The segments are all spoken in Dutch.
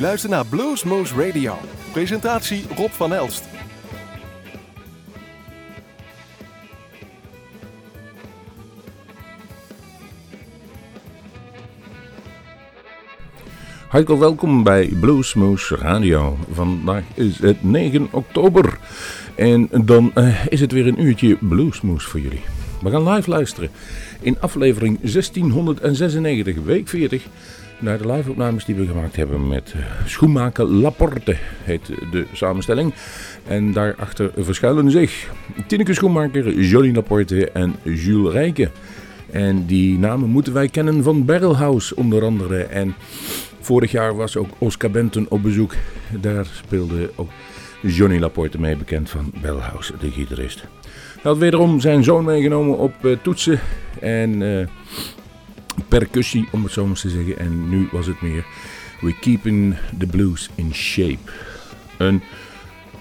U luistert naar Bluesmoose Radio. Presentatie Rob van Elst. Hartelijk welkom bij Bluesmoose Radio. Vandaag is het 9 oktober en dan uh, is het weer een uurtje Bluesmoose voor jullie. We gaan live luisteren in aflevering 1696, week 40, naar de live-opnames die we gemaakt hebben met uh, Schoenmaker Laporte, heet de samenstelling. En daarachter verschuilen zich Tineke Schoenmaker, Jolie Laporte en Jules Rijken. En die namen moeten wij kennen van Barrelhouse onder andere. En vorig jaar was ook Oscar Benton op bezoek. Daar speelde ook Johnny Laporte mee, bekend van Barrelhouse, de gitarist. Hij had wederom zijn zoon meegenomen op uh, toetsen en uh, percussie, om het zo maar te zeggen. En nu was het meer We Keeping the Blues in Shape. Een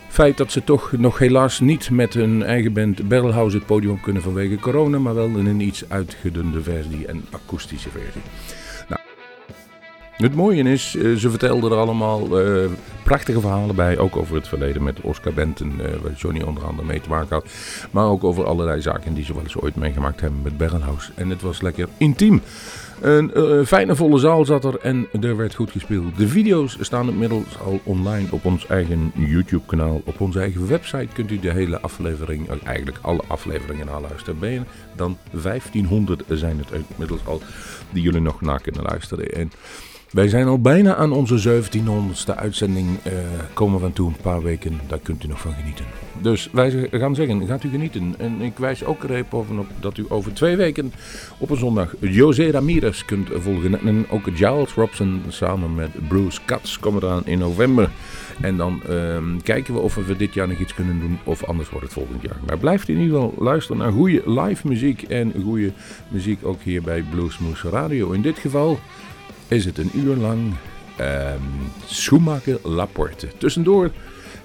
feit dat ze toch nog helaas niet met hun eigen band Barrelhouse het podium kunnen vanwege corona, maar wel in een iets uitgedunde versie en akoestische versie. Het mooie is, uh, ze vertelden er allemaal uh, prachtige verhalen bij, ook over het verleden met Oscar Benton, uh, waar Johnny onder andere mee te maken had, maar ook over allerlei zaken die ze wel eens ooit meegemaakt hebben met Barrelhouse. En het was lekker intiem. Een fijne volle zaal zat er en er werd goed gespeeld. De video's staan inmiddels al online op ons eigen YouTube-kanaal. Op onze eigen website kunt u de hele aflevering, eigenlijk alle afleveringen naluisteren. Ben je dan 1500 zijn het inmiddels al die jullie nog na kunnen luisteren. En wij zijn al bijna aan onze 1700ste uitzending uh, komen van toe. Een paar weken, daar kunt u nog van genieten. Dus wij gaan zeggen, gaat u genieten. En ik wijs ook er even op dat u over twee weken op een zondag José Ramirez kunt volgen. En ook Giles Robson samen met Bruce Katz komen eraan in november. En dan uh, kijken we of we dit jaar nog iets kunnen doen of anders wordt het volgend jaar. Maar blijft in ieder geval luisteren naar goede live muziek en goede muziek ook hier bij Bluesmoose Radio. In dit geval is het een uur lang um, Schoenmaker Laporte. Tussendoor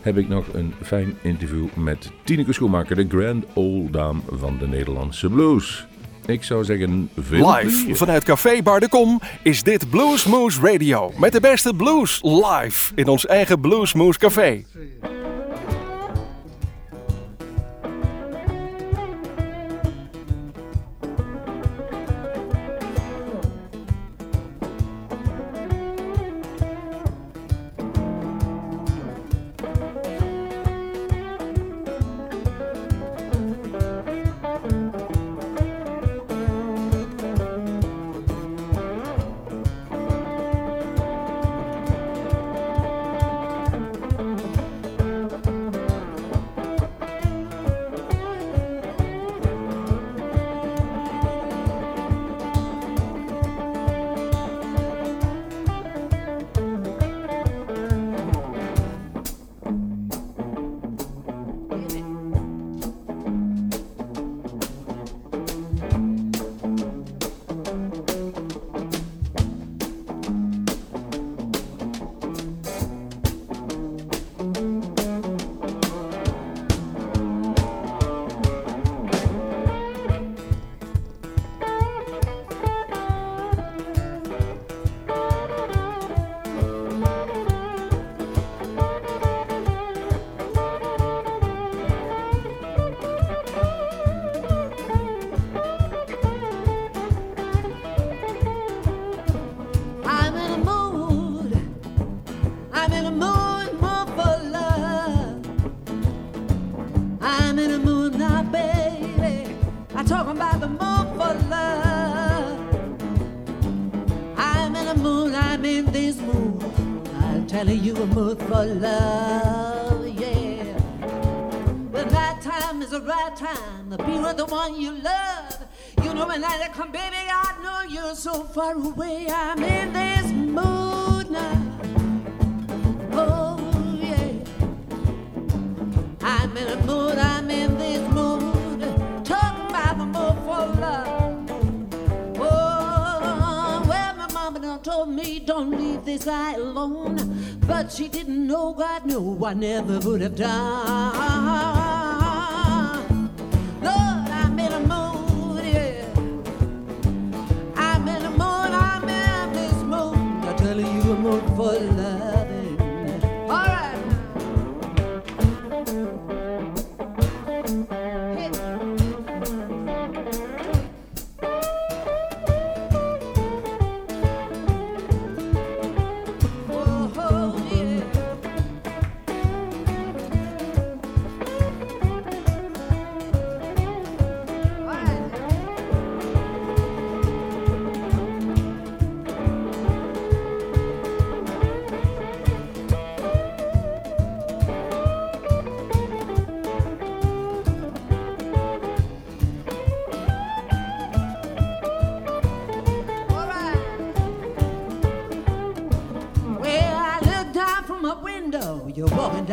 heb ik nog een fijn interview met Tineke Schoenmaker, de grand old dame van de Nederlandse blues. Ik zou zeggen, veel Live plezier. vanuit Café Bar de Kom is dit Bluesmoose Radio. Met de beste blues live in ons eigen Bluesmoose Café. For love, yeah. When that time is the right time to be with the one you love. You know when I come, baby, I know you're so far away. I'm in this mood now. Oh yeah. I'm in a mood. I'm in this mood. Talking about the mood for love. Oh, well, my mama done told me don't leave this alone, but she didn't know. God knew I never would have done.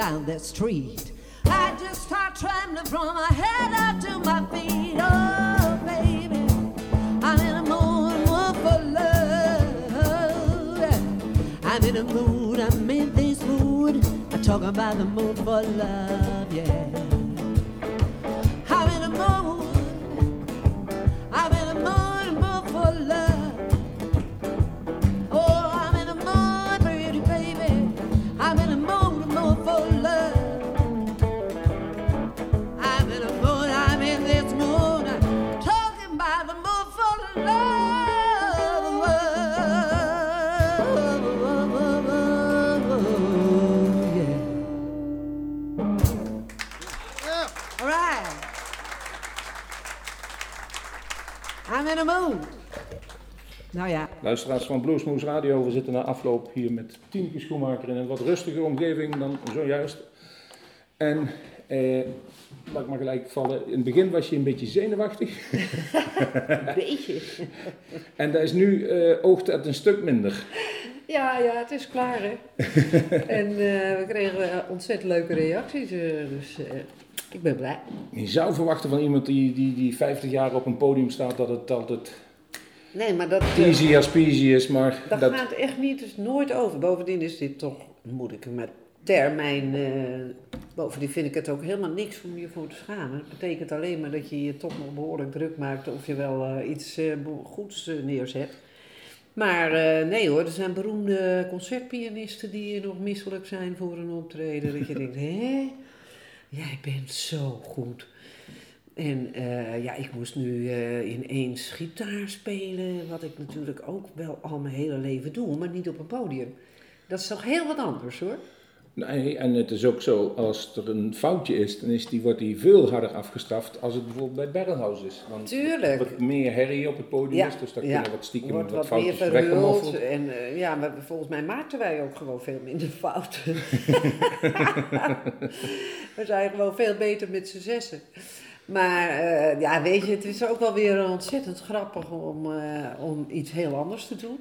Down the street. I just start trembling from my head up to my feet. Oh, baby, I'm in a mood, for love. I'm in a mood, I'm in this mood. I'm talking about the mood for love, yeah. Luisteraars van Bluesmoose Radio, we zitten na afloop hier met Tineke Schoenmaker in een wat rustige omgeving dan zojuist. En eh, laat ik maar gelijk vallen, in het begin was je een beetje zenuwachtig. Een beetje. En dat is nu, eh oogt het een stuk minder. Ja, ja, het is klaar hè. en eh, we kregen eh, ontzettend leuke reacties, eh, dus ik ben blij. Je zou verwachten van iemand die, die, die 50 jaar op een podium staat dat het altijd Nee, maar dat, eh, easy as peasy is, maar dat, dat, gaat echt niet, dus nooit over. Bovendien is dit toch, moet ik met termijn, eh, bovendien vind ik het ook helemaal niks om je voor te schamen. Het betekent alleen maar dat je je toch nog behoorlijk druk maakt of je wel eh, iets eh, goeds neerzet. Maar nee hoor, er zijn beroemde concertpianisten die nog misselijk zijn voor een optreden. Dat je denkt, hé, jij bent zo goed. En eh, ja, ik moest nu eh, ineens gitaar spelen, wat ik natuurlijk ook wel al mijn hele leven doe, maar niet op een podium. Dat is toch heel wat anders hoor. Nee, en het is ook zo, als er een foutje is, dan is die, wordt die veel harder afgestraft als het bijvoorbeeld bij Barrelhouse is. Want Tuurlijk. wat meer herrie op het podium Ja, is, dus daar ja. kunnen wat stiekem Wordt wat, foutjes weggemoffeld. En eh, ja, maar volgens mij maakten wij ook gewoon veel minder fouten. We zijn gewoon veel beter met z'n zessen. Maar eh, ja, weet je, het is ook wel weer ontzettend grappig om, eh, om iets heel anders te doen.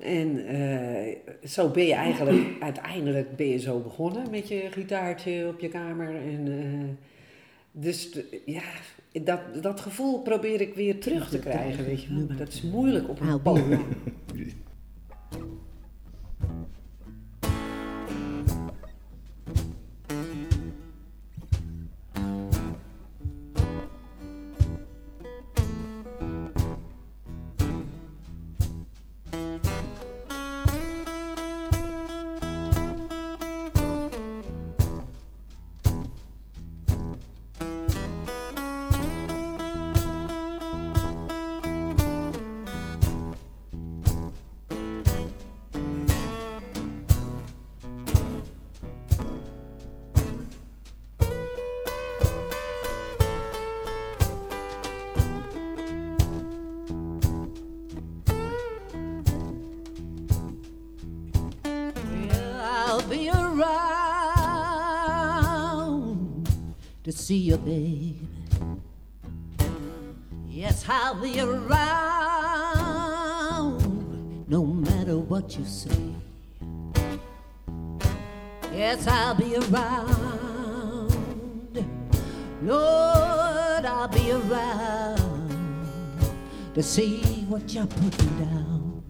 En eh, zo ben je eigenlijk, uiteindelijk ben je zo begonnen met je gitaartje op je kamer. En, eh, dus ja, dat, dat gevoel probeer ik weer terug te krijgen, weet je. Maar dat is moeilijk op een podium. to see you, baby. Yes, I'll be around no matter what you say. Yes, I'll be around. Lord, I'll be around to see what you're putting down.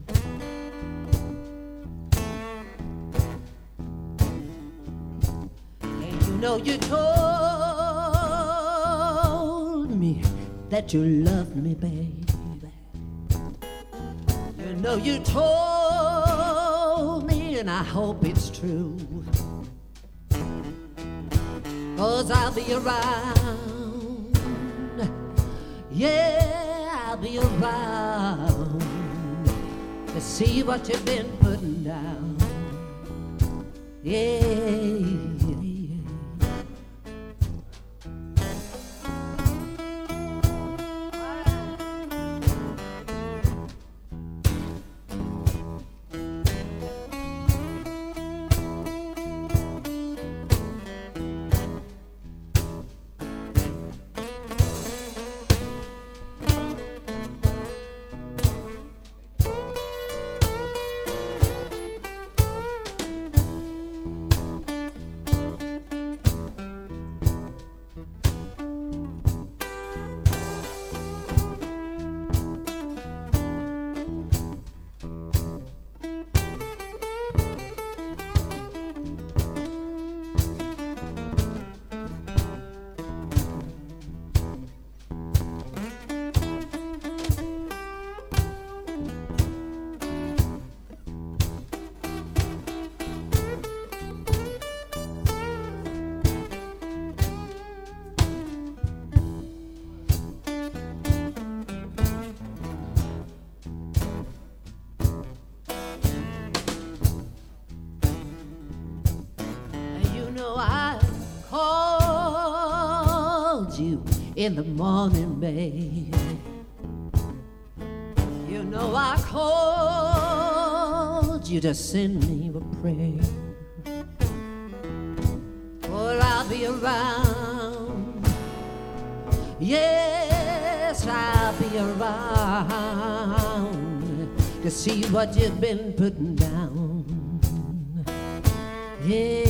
And you know you told that you loved me, baby. You know you told me, and I hope it's true. Cause I'll be around. Yeah, I'll be around to see what you've been putting down. Yeah. In the morning, baby. You know I called you to send me a prayer. Well, I'll be around. Yes, I'll be around to see what you've been putting down. Yeah.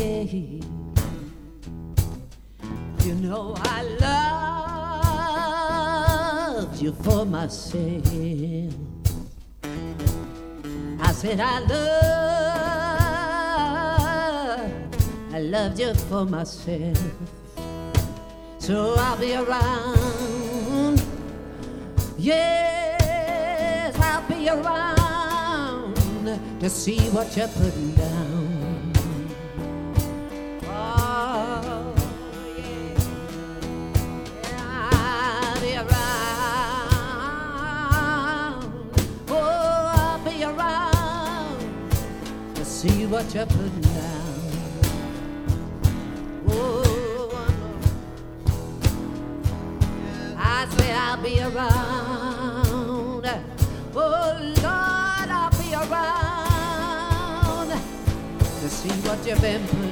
For myself. I said I love, I loved you for myself. So I'll be around. Yes, I'll be around to see what you're putting down. What you're putting down. Oh, I say I'll be around. Oh Lord, I'll be around to see what you've been putting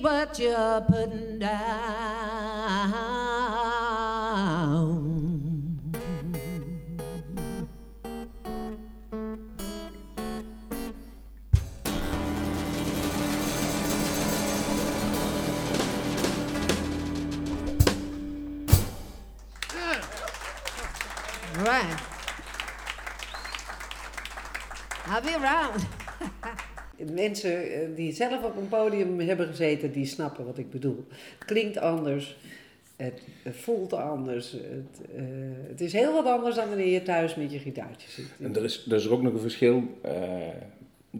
what you're putting down. Mensen eh, die zelf op een podium hebben gezeten, die snappen wat ik bedoel. Het klinkt anders, het, voelt anders. Het, eh, het is heel wat anders dan wanneer je thuis met je gitaartje zit. En er is, er is ook nog een verschil. eh,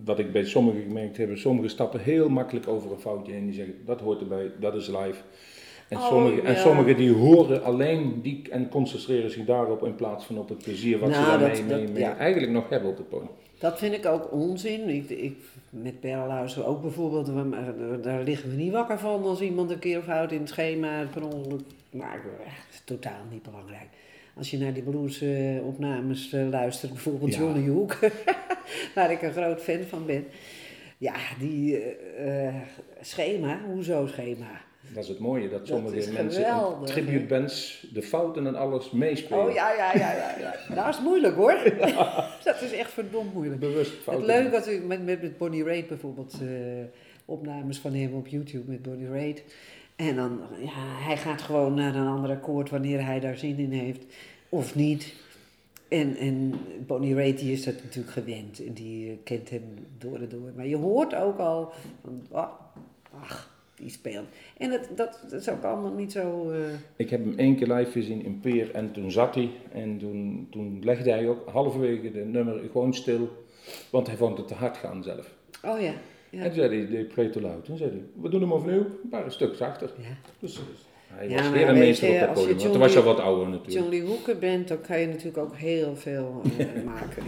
wat ik bij sommigen gemerkt heb. Sommigen stappen heel makkelijk over een foutje heen. Die zeggen dat hoort erbij, dat is live. En, Oh, sommigen, en sommigen die horen alleen die en concentreren zich daarop in plaats van op het plezier wat ze Nou, daarmee dat- dat- mee, mee ja. eigenlijk nog hebben op het podium. Dat vind ik ook onzin. Ik, ik, met Berlhuis ook bijvoorbeeld, we- maar daar liggen we niet wakker van als iemand een keer of fout in het schema per ongeluk maakt. Echt totaal niet belangrijk. Als je naar die bluesopnames eh, luistert, bijvoorbeeld Ja. Johnny Hoek, waar ik een groot fan van ben. Ja, die eh, eh, schema, hoezo schema? Dat is het mooie, dat sommige mensen geweldig, tribute bands de fouten en alles meespelen. Oh ja, ja, ja, ja. ja. Nou is het moeilijk hoor. Dat is echt verdomd moeilijk. Bewust Het fouten. leuke was ik met, met, met Bonnie Raitt bijvoorbeeld, eh, opnames van hem op YouTube met Bonnie Raitt. En dan, ja, hij gaat gewoon naar een ander akkoord wanneer hij daar zin in heeft, of niet. En, en Bonnie Raitt die is dat natuurlijk gewend en die kent hem door en door. Maar je hoort ook al van, oh, ach, die speelt. En dat, dat, dat is ook allemaal niet zo... eh, Ik heb hem één keer live gezien in Peer en toen zat hij en toen, toen legde hij ook halverwege de nummer gewoon stil, want hij vond het te hard gaan zelf. oh ja, ja. En toen zei hij, play too loud. Toen zei hij, we doen hem overnieuw, een paar stukjes achter. ja. Dus eh, hij Ja, was weer een meester je, op dat als je podium, want toen was je Lee- wat ouder natuurlijk. John Lee Hooker bent, dan kan je natuurlijk ook heel veel eh, maken.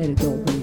Dari.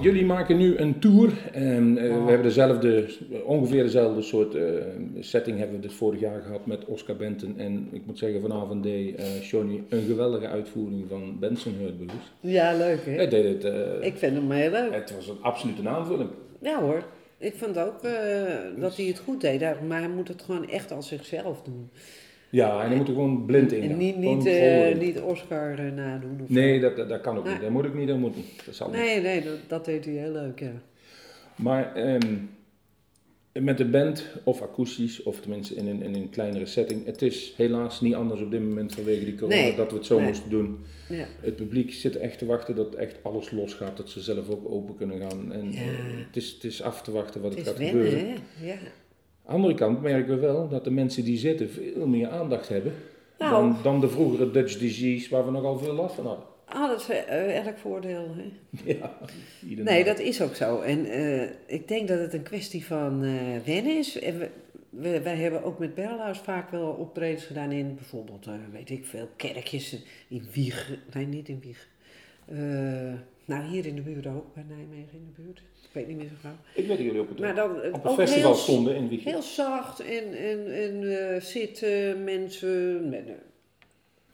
Jullie maken nu een tour. En, eh, We hebben dezelfde, ongeveer dezelfde soort eh, setting hebben we dit vorig jaar gehad met Oscar Benton. En ik moet zeggen, vanavond deed eh Johnny een geweldige uitvoering van Benson Heard Blues. Ja, leuk hè? Hij deed het, Ik vind hem heel leuk. het was een absolute aanvulling. Ja hoor. Ik vond ook dat hij het goed deed, maar hij moet het gewoon echt als zichzelf doen. Ja, en dan moet er gewoon blind in. En niet, niet, eh, niet Oscar eh, nadoen. Of Nee, dat, dat, dat kan ook Nee. niet. Dat moet ik niet, dat moet niet. Dat zal niet. nee, nee dat, dat deed hij heel leuk, ja. Maar ehm, met de band, of akoestisch, of tenminste in een, in een kleinere setting, het is helaas niet anders op dit moment vanwege die corona Nee. dat we het zo Nee. moesten doen. ja. Het publiek zit echt te wachten dat echt alles losgaat, dat ze zelf ook open kunnen gaan. En Ja. eh, het, is, het is af te wachten wat Het het, is gaat gebeuren. hè? Ja. Andere kant merken we wel dat de mensen die zitten veel meer aandacht hebben Nou. dan, dan de vroegere Dutch DJ's waar we nogal veel last van hadden. Ah, dat is eh, elk voordeel, hè? Ja, Nee, dat is ook zo. En eh, ik denk dat het een kwestie van eh wennen is. En we, we, wij hebben ook met Berlhuis vaak wel optredens gedaan in bijvoorbeeld, weet ik veel, kerkjes in Wieg. Nee, niet in Wieg. Nou, hier in de buurt ook, bij Nijmegen in de buurt. Ik weet niet meer zo gauw. Ik weet dat jullie op het, Maar dan, op het festival heel- stonden in Wiegje. Heel zacht en, en, en eh, zitten mensen. Met,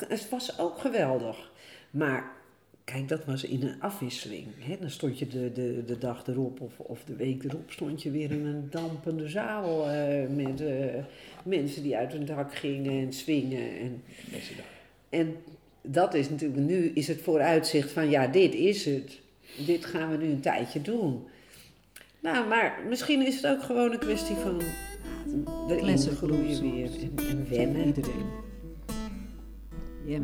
het was ook geweldig. Maar kijk, dat was in een afwisseling. Hè? Dan stond je de, de, de dag erop of, of de week erop stond je weer in een dampende zaal eh, met eh, mensen die uit hun dak gingen en swingen. En, Mensen daar. en dat is natuurlijk, nu is het vooruitzicht van ja, dit is het. Dit gaan we nu een tijdje doen. Nou, maar misschien is het ook gewoon een kwestie van erin groeien weer en, en wennen. Iedereen. Yeah,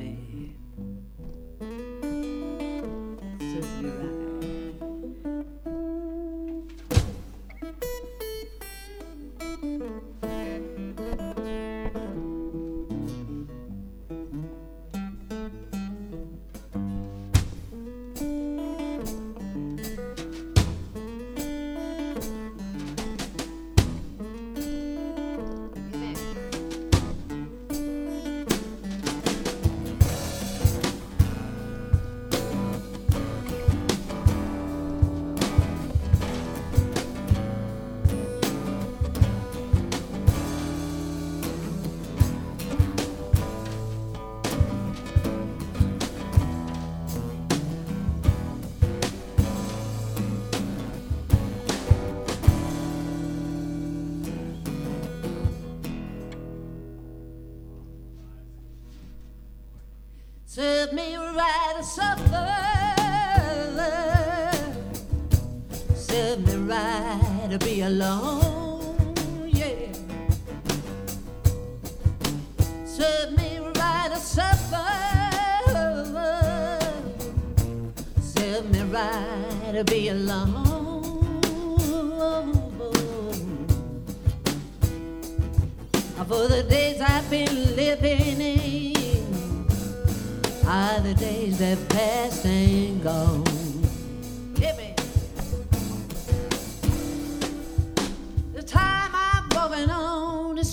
Serve me right to be alone. Yeah. Serve me right a supper. Serve me right to be alone. For the days I've been living in are the days that passed and gone.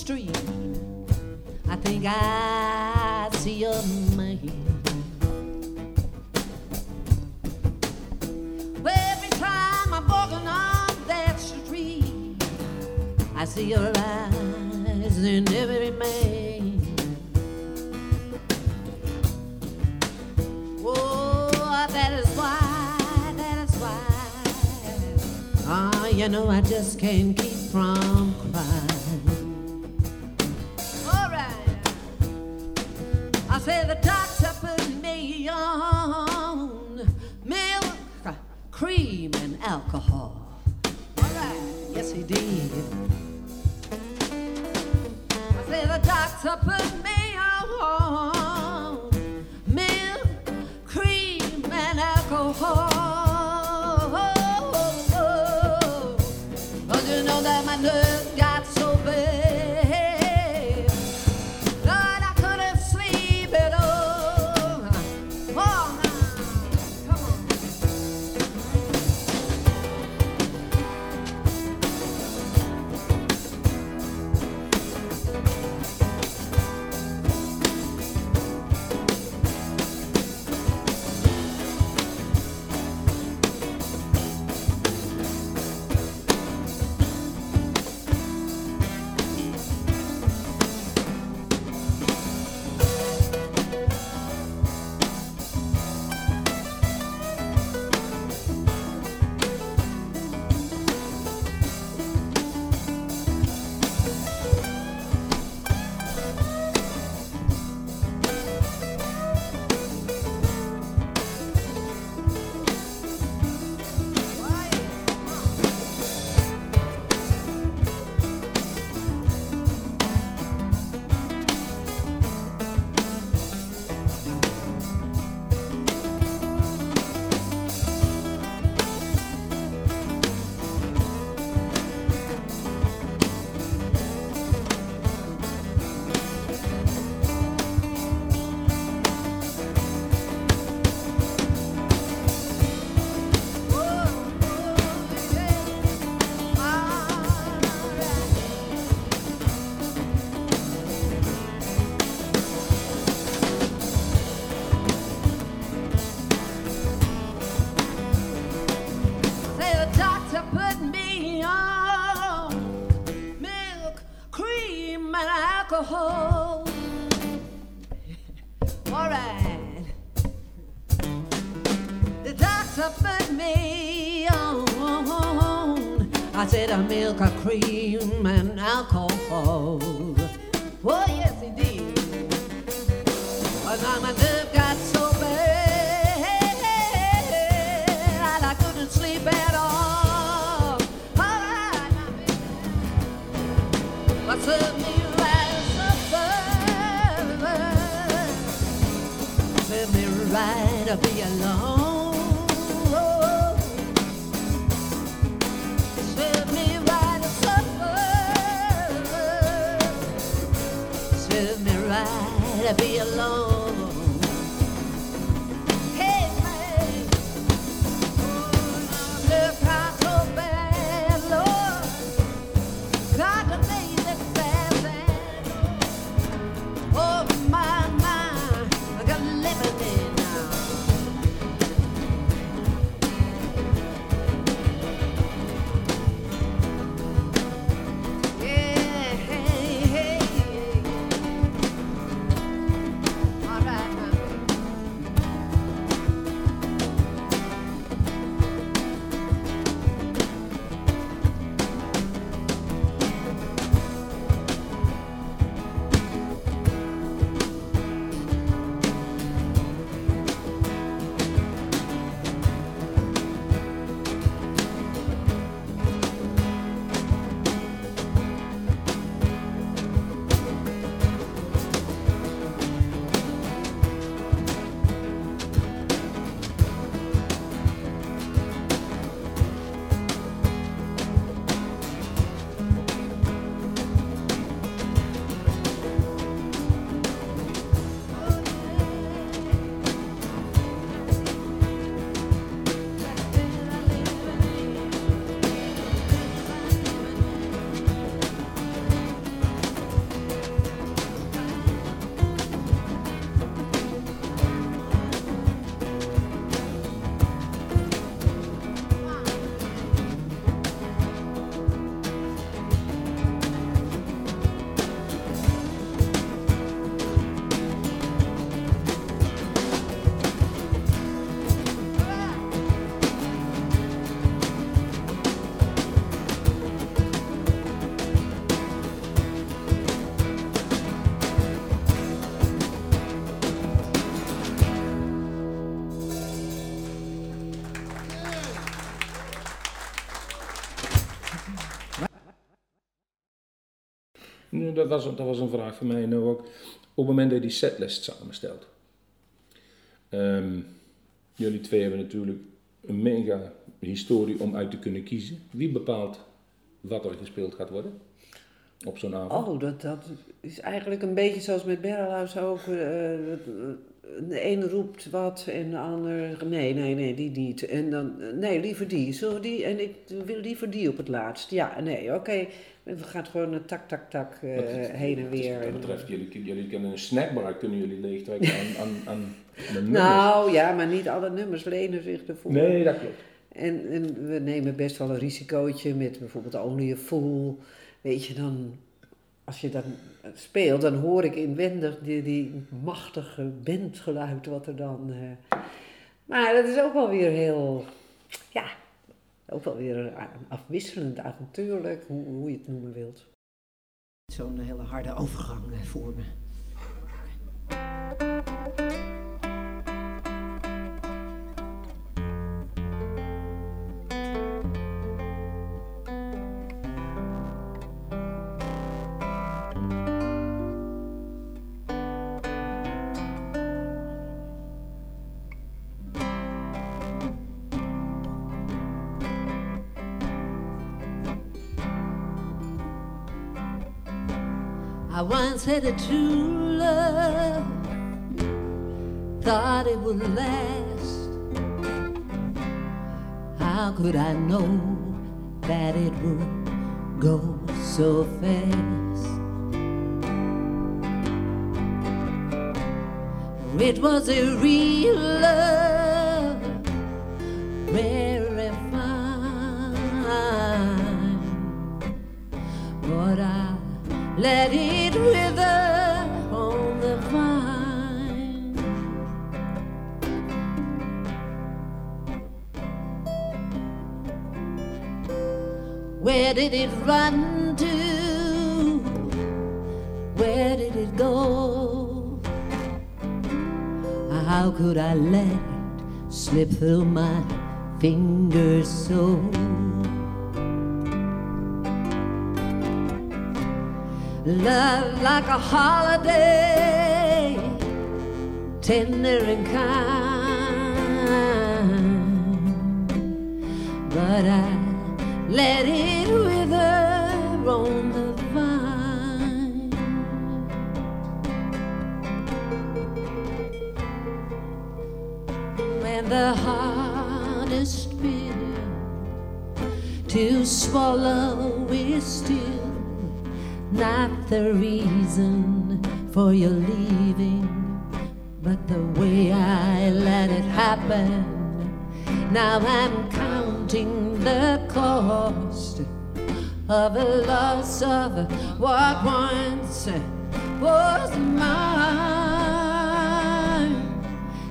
Street, I think I see a man. Every time I'm walking on that street, I see your eyes in every man. Oh, that is why, that is why. Ah, you know I just can't keep from alcohol. All right. Yes, he did. I say the doctor put me Dat was, dat was een vraag van mij nou ook. Op het moment dat je die setlist samenstelt. Ehm, jullie twee hebben natuurlijk een mega historie om uit te kunnen kiezen. Wie bepaalt wat er gespeeld gaat worden op zo'n avond? Oh, dat, dat is eigenlijk een beetje zoals met Berrelhuis ook. eh, eh, de ene roept wat en de ander, nee, nee, nee, die niet. En dan, eh, nee, liever die. Zullen die? En ik wil liever die op het laatst. Ja, nee, oké. We gaan gewoon een tak, tak, tak eh, het- heen en weer. Wat dat betreft, jullie, jullie kunnen een snackbar kunnen jullie leegtrekken aan, aan, aan de nummers. nou ja, maar niet alle nummers lenen zich ervoor. nee, dat klopt. En, en we nemen best wel een risicootje met bijvoorbeeld Only a Fool. Weet je, dan, als je dan speelt, dan hoor ik inwendig die, die machtige bandgeluid wat er dan... eh, maar dat is ook wel weer heel, ja, ook wel weer afwisselend, avontuurlijk, hoe, hoe je het noemen wilt. Zo'n hele harde overgang eh, voor me. I once had a true love, thought it would last. How could I know that it would go so fast? It was a real love, did it run to? Where did it go? How could I let it slip through my fingers so? Love like a holiday, tender and kind. But I let it to swallow is still not the reason for your leaving, but the way I let it happen. Now I'm counting the cost of a loss of what once was mine,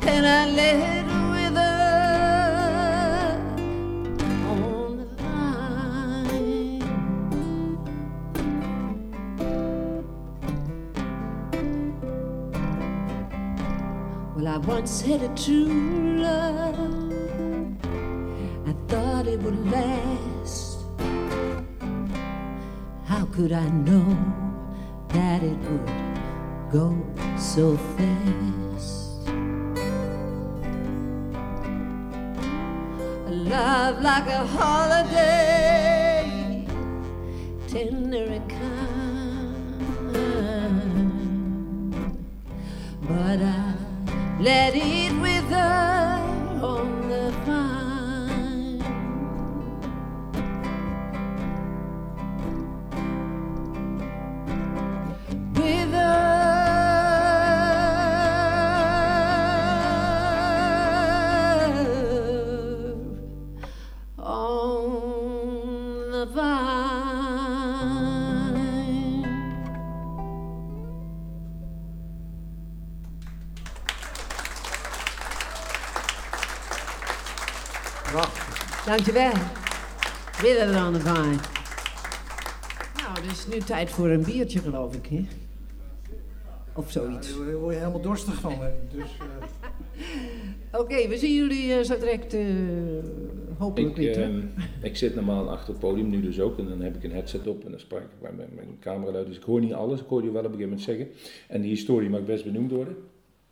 and I let I once had a true love. I thought it would last. How could I know that it would go so fast? A love like a holiday, tender and let it wither Dankjewel. On the vine. Nou, het is nu tijd voor een biertje, geloof ik, hè? Of zoiets. Daar word je helemaal dorstig van. hè. Dus, eh, Oké, we zien jullie eh, zo direct eh, hopelijk Ik, weer ehm, ik zit normaal achter het podium, nu dus ook. En dan heb ik een headset op en dan spreek ik bij mijn, mijn camera luid. Dus ik hoor niet alles. Ik hoor je wel op een gegeven moment zeggen. En die historie mag best benoemd worden.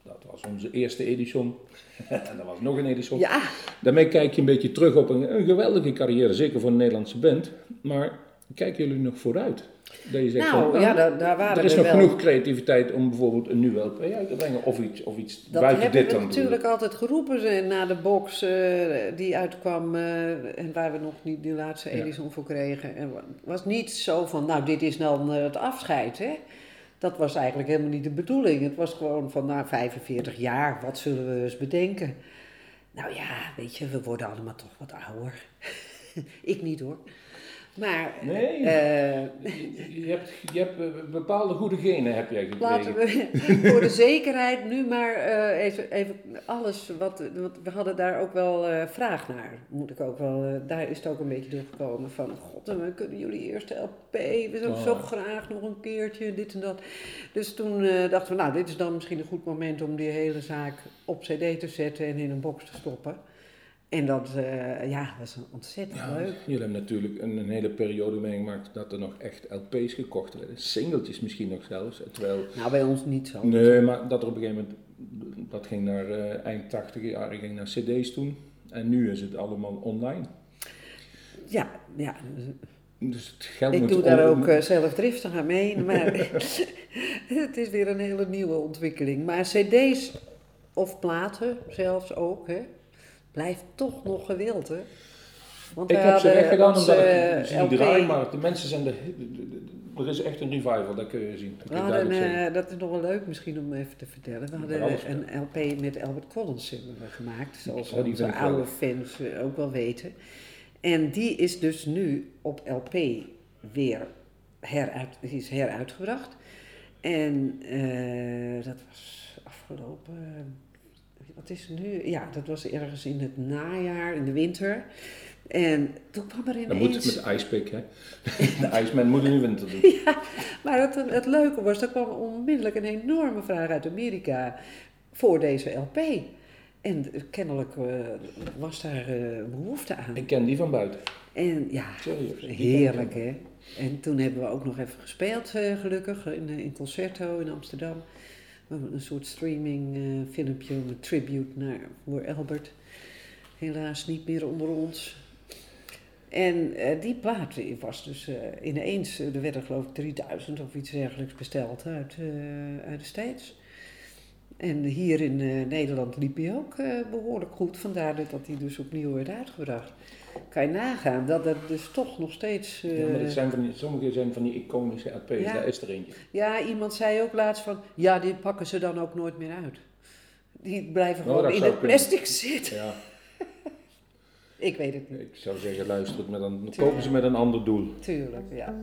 Dat was onze eerste edition. en dat was nog een edition. Ja, Daarmee kijk je een beetje terug op een, een geweldige carrière, zeker voor een Nederlandse band. Maar kijken jullie nog vooruit? Dat je zegt nou, van, ja, daar, daar waren er is we nog wel. genoeg creativiteit om bijvoorbeeld een nieuwe LP uit te brengen of iets, of iets Dat buiten hebben dit we dan. natuurlijk altijd geroepen na de box eh, die uitkwam eh, en waar we nog niet die laatste Ja. Edison voor kregen. En wa- was niet zo van, nou dit is dan eh, het afscheid hè. Dat was eigenlijk helemaal niet de bedoeling. Het was gewoon van, nou 45 jaar, wat zullen we eens bedenken? Nou ja, weet je, we worden allemaal toch wat ouder. Ik niet hoor. Maar Nee. eh, Je, je hebt, je hebt eh, bepaalde goede genen heb jij gekregen. Laten we voor de zekerheid nu maar eh, even, even alles wat. Want we hadden daar ook wel eh, vraag naar. Moet ik ook wel. eh, daar is het ook een beetje doorgekomen van. God, we kunnen jullie eerste LP. We zouden zo Oh. graag nog een keertje dit en dat. Dus toen eh, dachten we, nou, dit is dan misschien een goed moment om die hele zaak op CD te zetten en in een box te stoppen. En dat, eh, ja, dat is ontzettend Ja, leuk. jullie hebben natuurlijk een, een hele periode meegemaakt dat er nog echt LP's gekocht werden. Singeltjes misschien nog zelfs. Terwijl, Nou, bij ons niet zo. nee, maar dat er op een gegeven moment, dat ging naar eh, eind 80 jaren, ging naar cd's toen. En nu is het allemaal online. Ja, ja, Dus het geld Ik doe daar ook eh, zelf driftig aan mee, maar het is weer een hele nieuwe ontwikkeling. Maar cd's of platen zelfs ook, hè, blijft toch nog gewild, hè. Want Ik heb ze weggedaan omdat ik zie LP draaien, maar de mensen zijn de- er is echt een revival, dat kun je zien. Dat hadden, eh, dat is nog wel leuk misschien om even te vertellen. We hadden alles een LP met Albert Collins hebben we gemaakt, zoals die onze oude fans eh, ook wel weten. En die is dus nu op LP weer heruit, is heruitgebracht. En eh, dat was afgelopen, wat is het nu? Ja, dat was ergens in het najaar, in de winter. En toen kwam er Dat ineens... moet met ijspik, hè. De ijsman moet de winter doen. Maar het, het leuke was, er kwam onmiddellijk een enorme vraag uit Amerika voor deze LP. En kennelijk eh, was daar eh, behoefte aan. Ik ken die van buiten. En ja, Serieus. heerlijk hè. En toen hebben we ook nog even gespeeld, eh, gelukkig, in, in Concerto in Amsterdam. Een soort streaming eh, filmpje, een tribute naar voor Albert. Helaas niet meer onder ons. En eh, die plaat was dus eh, ineens, er werden geloof ik 3000 of iets dergelijks besteld uit, uit de States. En hier in Nederland liep hij ook eh, behoorlijk goed, vandaar dat hij dus opnieuw werd uitgebracht. Kan je nagaan dat het dus toch nog steeds... eh, Ja, maar dat zijn van die, sommige zijn van die iconische LP's, Ja. daar is er eentje. ja, iemand zei ook laatst van, ja, die pakken ze dan ook nooit meer uit. Die blijven Nou, gewoon dat in het kunnen. plastic zitten. Ja, Ik weet het niet. ik zou zeggen, luister het met een, kopen ze met een ander doel. Tuurlijk, ja.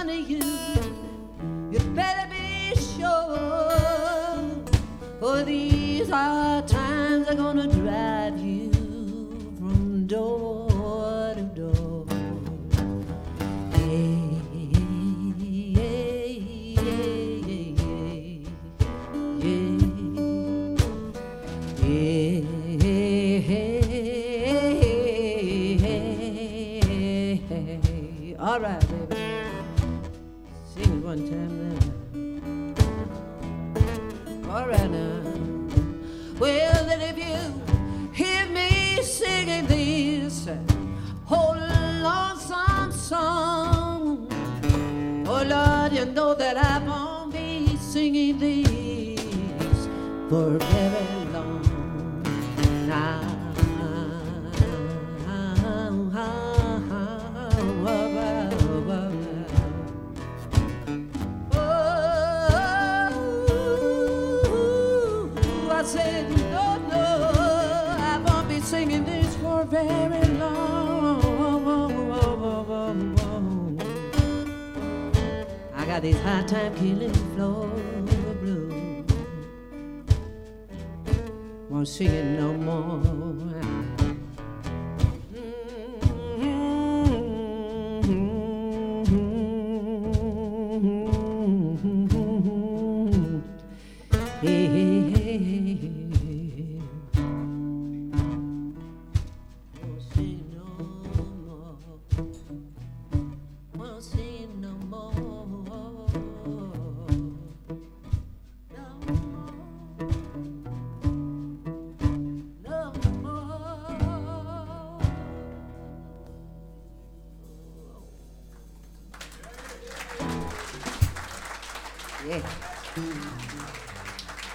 Of you. You better be sure, for these hard times are gonna for very long now, Oh, I said, no, no, I won't be singing this for very long. I got these high time killing floors. won't see it no more.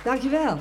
Dankjewel.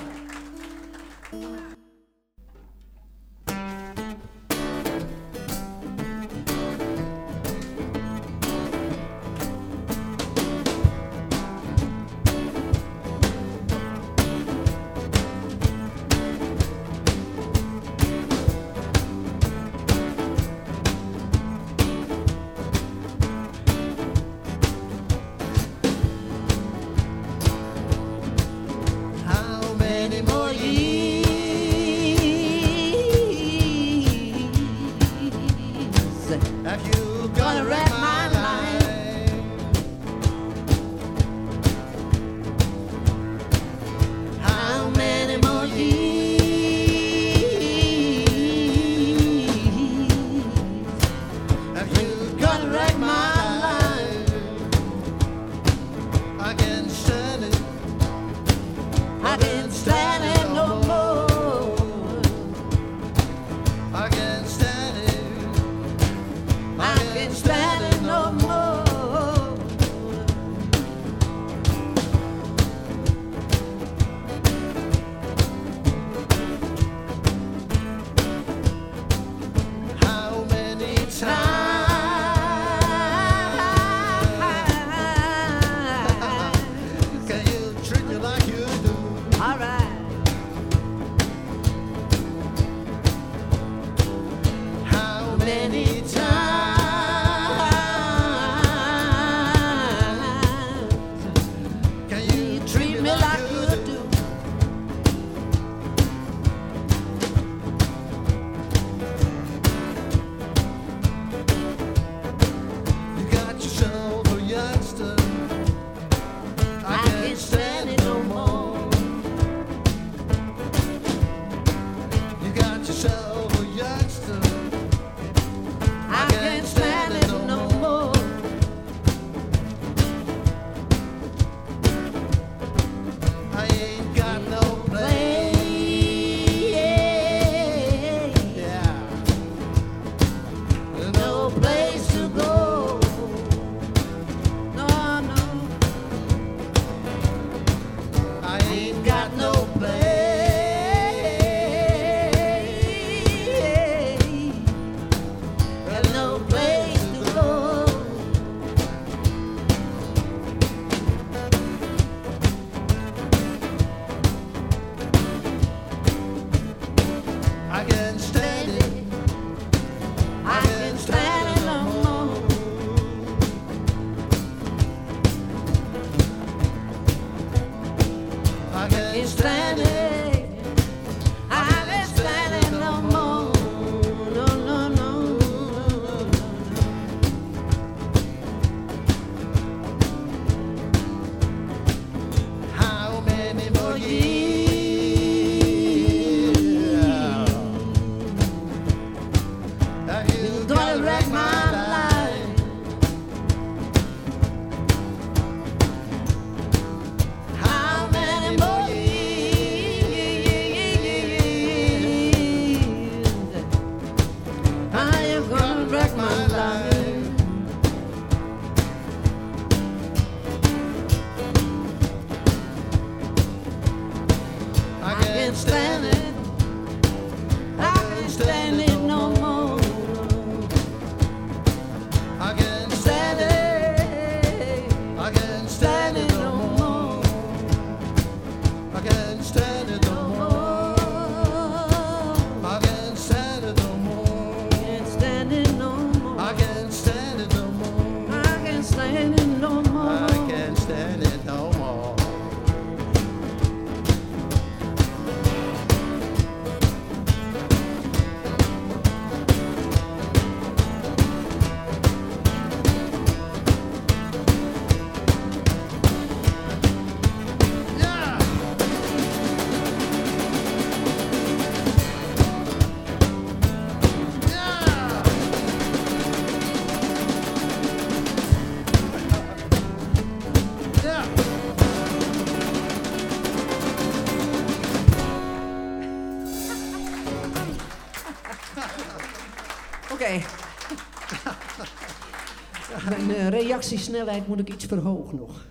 Reactiesnelheid moet ik iets verhogen nog.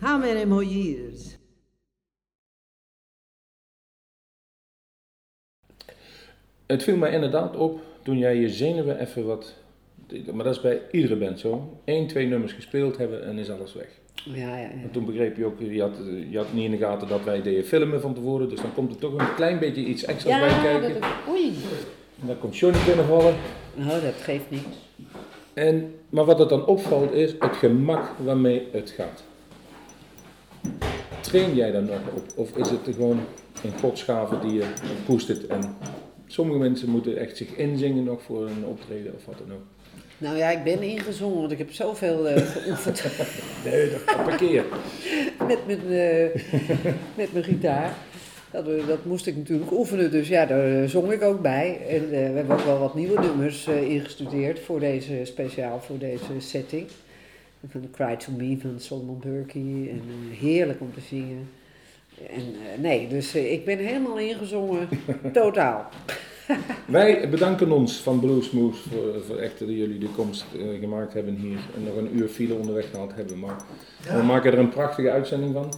How many more years? Het viel mij inderdaad op toen jij je zenuwen even wat. Maar dat is bij iedere band zo. Eén, twee nummers gespeeld hebben en is alles weg. Ja, ja, ja. En toen begreep je ook, je had, je had niet in de gaten dat wij deden filmen van tevoren. Dus dan komt er toch een klein beetje iets extra's bij Ja, kijken. dat, oei. En dan komt Johnny binnenvallen. Nou, dat geeft niks. En, maar wat het dan opvalt is het gemak waarmee het gaat. Train jij daar nog op? Of is het gewoon een godsgave die je poest En sommige mensen moeten echt zich inzingen nog voor een optreden of wat dan ook. Nou ja, ik ben ingezongen, want ik heb zoveel eh, geoefend Nee, dat parkeer. met mijn, eh, met mijn gitaar. Dat, eh, dat moest ik natuurlijk oefenen, dus ja, daar eh, zong ik ook bij. En eh, we hebben ook wel wat nieuwe nummers eh, ingestudeerd voor deze, speciaal voor deze setting. Van The Cry To Me van Solomon Burkey. En heerlijk om te zingen. En eh, nee, dus ik ben helemaal ingezongen, totaal. Wij bedanken ons van Bluesmoose voor, voor echt dat jullie de komst gemaakt hebben hier. En nog een uur file onderweg gehad hebben. Maar we maken er een prachtige uitzending van.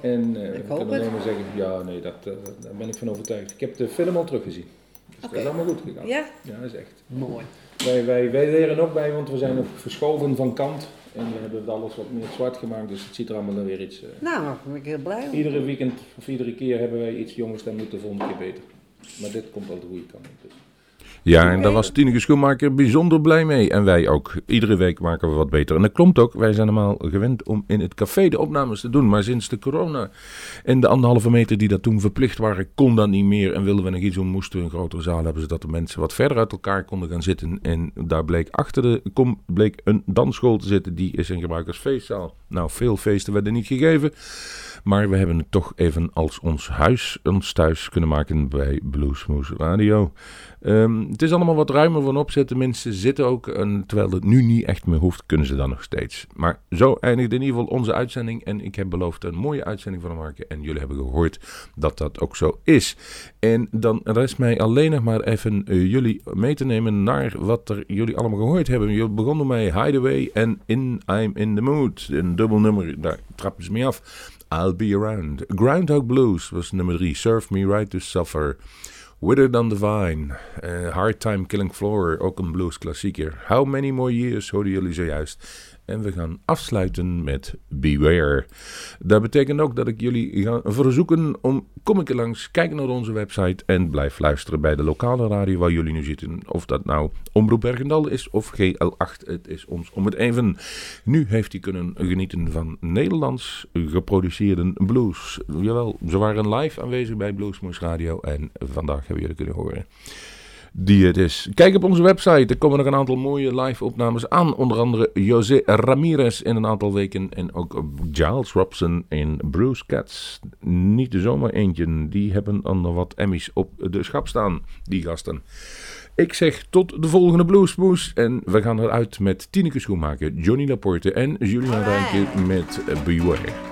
En eh ik hoop kan het. alleen maar zeggen, ja nee, dat, eh, daar ben ik van overtuigd. Ik heb de film al teruggezien. Dus dat Oké. is allemaal goed gegaan. Ja? Ja, dat is echt. Mooi. Wij, wij, wij leren ook bij, want we zijn ook verschoven van kant. En we hebben het alles wat meer zwart gemaakt, dus het ziet er allemaal weer iets... eh, Nou, daar ben ik heel blij om. Iedere weekend of iedere keer hebben wij iets jongens, dan moet de volgende keer beter. Maar dit komt wel de goede kant op. Dus. Ja, en daar was Tineke Schoenmaker bijzonder blij mee. En wij ook. Iedere week maken we wat beter. En dat klopt ook. Wij zijn normaal gewend om in het café de opnames te doen. Maar sinds de corona en de anderhalve meter die dat toen verplicht waren, kon dat niet meer. En wilden we nog iets doen, moesten we een grotere zaal hebben. Zodat de mensen wat verder uit elkaar konden gaan zitten. En daar bleek achter de bleek een dansschool te zitten. Die is in gebruik als feestzaal. Nou, veel feesten werden niet gegeven. Maar we hebben het toch even als ons huis, ons thuis kunnen maken bij Bluesmoose Radio. Ehm, het is allemaal wat ruimer van opzet. Mensen zitten ook. Terwijl het nu niet echt meer hoeft, kunnen ze dan nog steeds. Maar zo eindigt in ieder geval onze uitzending. En ik heb beloofd een mooie uitzending van te maken. En jullie hebben gehoord dat dat ook zo is. En dan rest mij alleen nog maar even eh, jullie mee te nemen naar wat er jullie allemaal gehoord hebben. Jullie begonnen met Hideaway en In I'm in the Mood. Een dubbel nummer, daar trappen ze mee af. I'll Be Around. Groundhog Blues was nummer 3. Serve Me Right to Suffer. Wither Than the Vine. eh, Hard Time Killing Floor, ook een blues klassieker. How Many More Years hoorden jullie zojuist. En we gaan afsluiten met Beware. Dat betekent ook dat ik jullie ga verzoeken om kom ik er langs, kijk naar onze website en blijf luisteren bij de lokale radio waar jullie nu zitten. Of dat nou Omroep Bergendal is of GL8, het is ons om het even. Nu heeft hij kunnen genieten van Nederlands geproduceerde blues. Jawel, ze waren live aanwezig bij Bluesmoes Radio en vandaag hebben jullie kunnen horen die het is. Kijk op onze website, er komen nog een aantal mooie live opnames aan. Onder andere José Ramirez in een aantal weken en ook Giles Robson in Bruce Cats. Niet de zomaar eentje, die hebben ander wat Emmys op de schap staan, die gasten. Ik zeg tot de volgende Bluesmoes. En we gaan eruit met Tineke Schoenmaker, Johnny Laporte en Julian Rijke met Beware.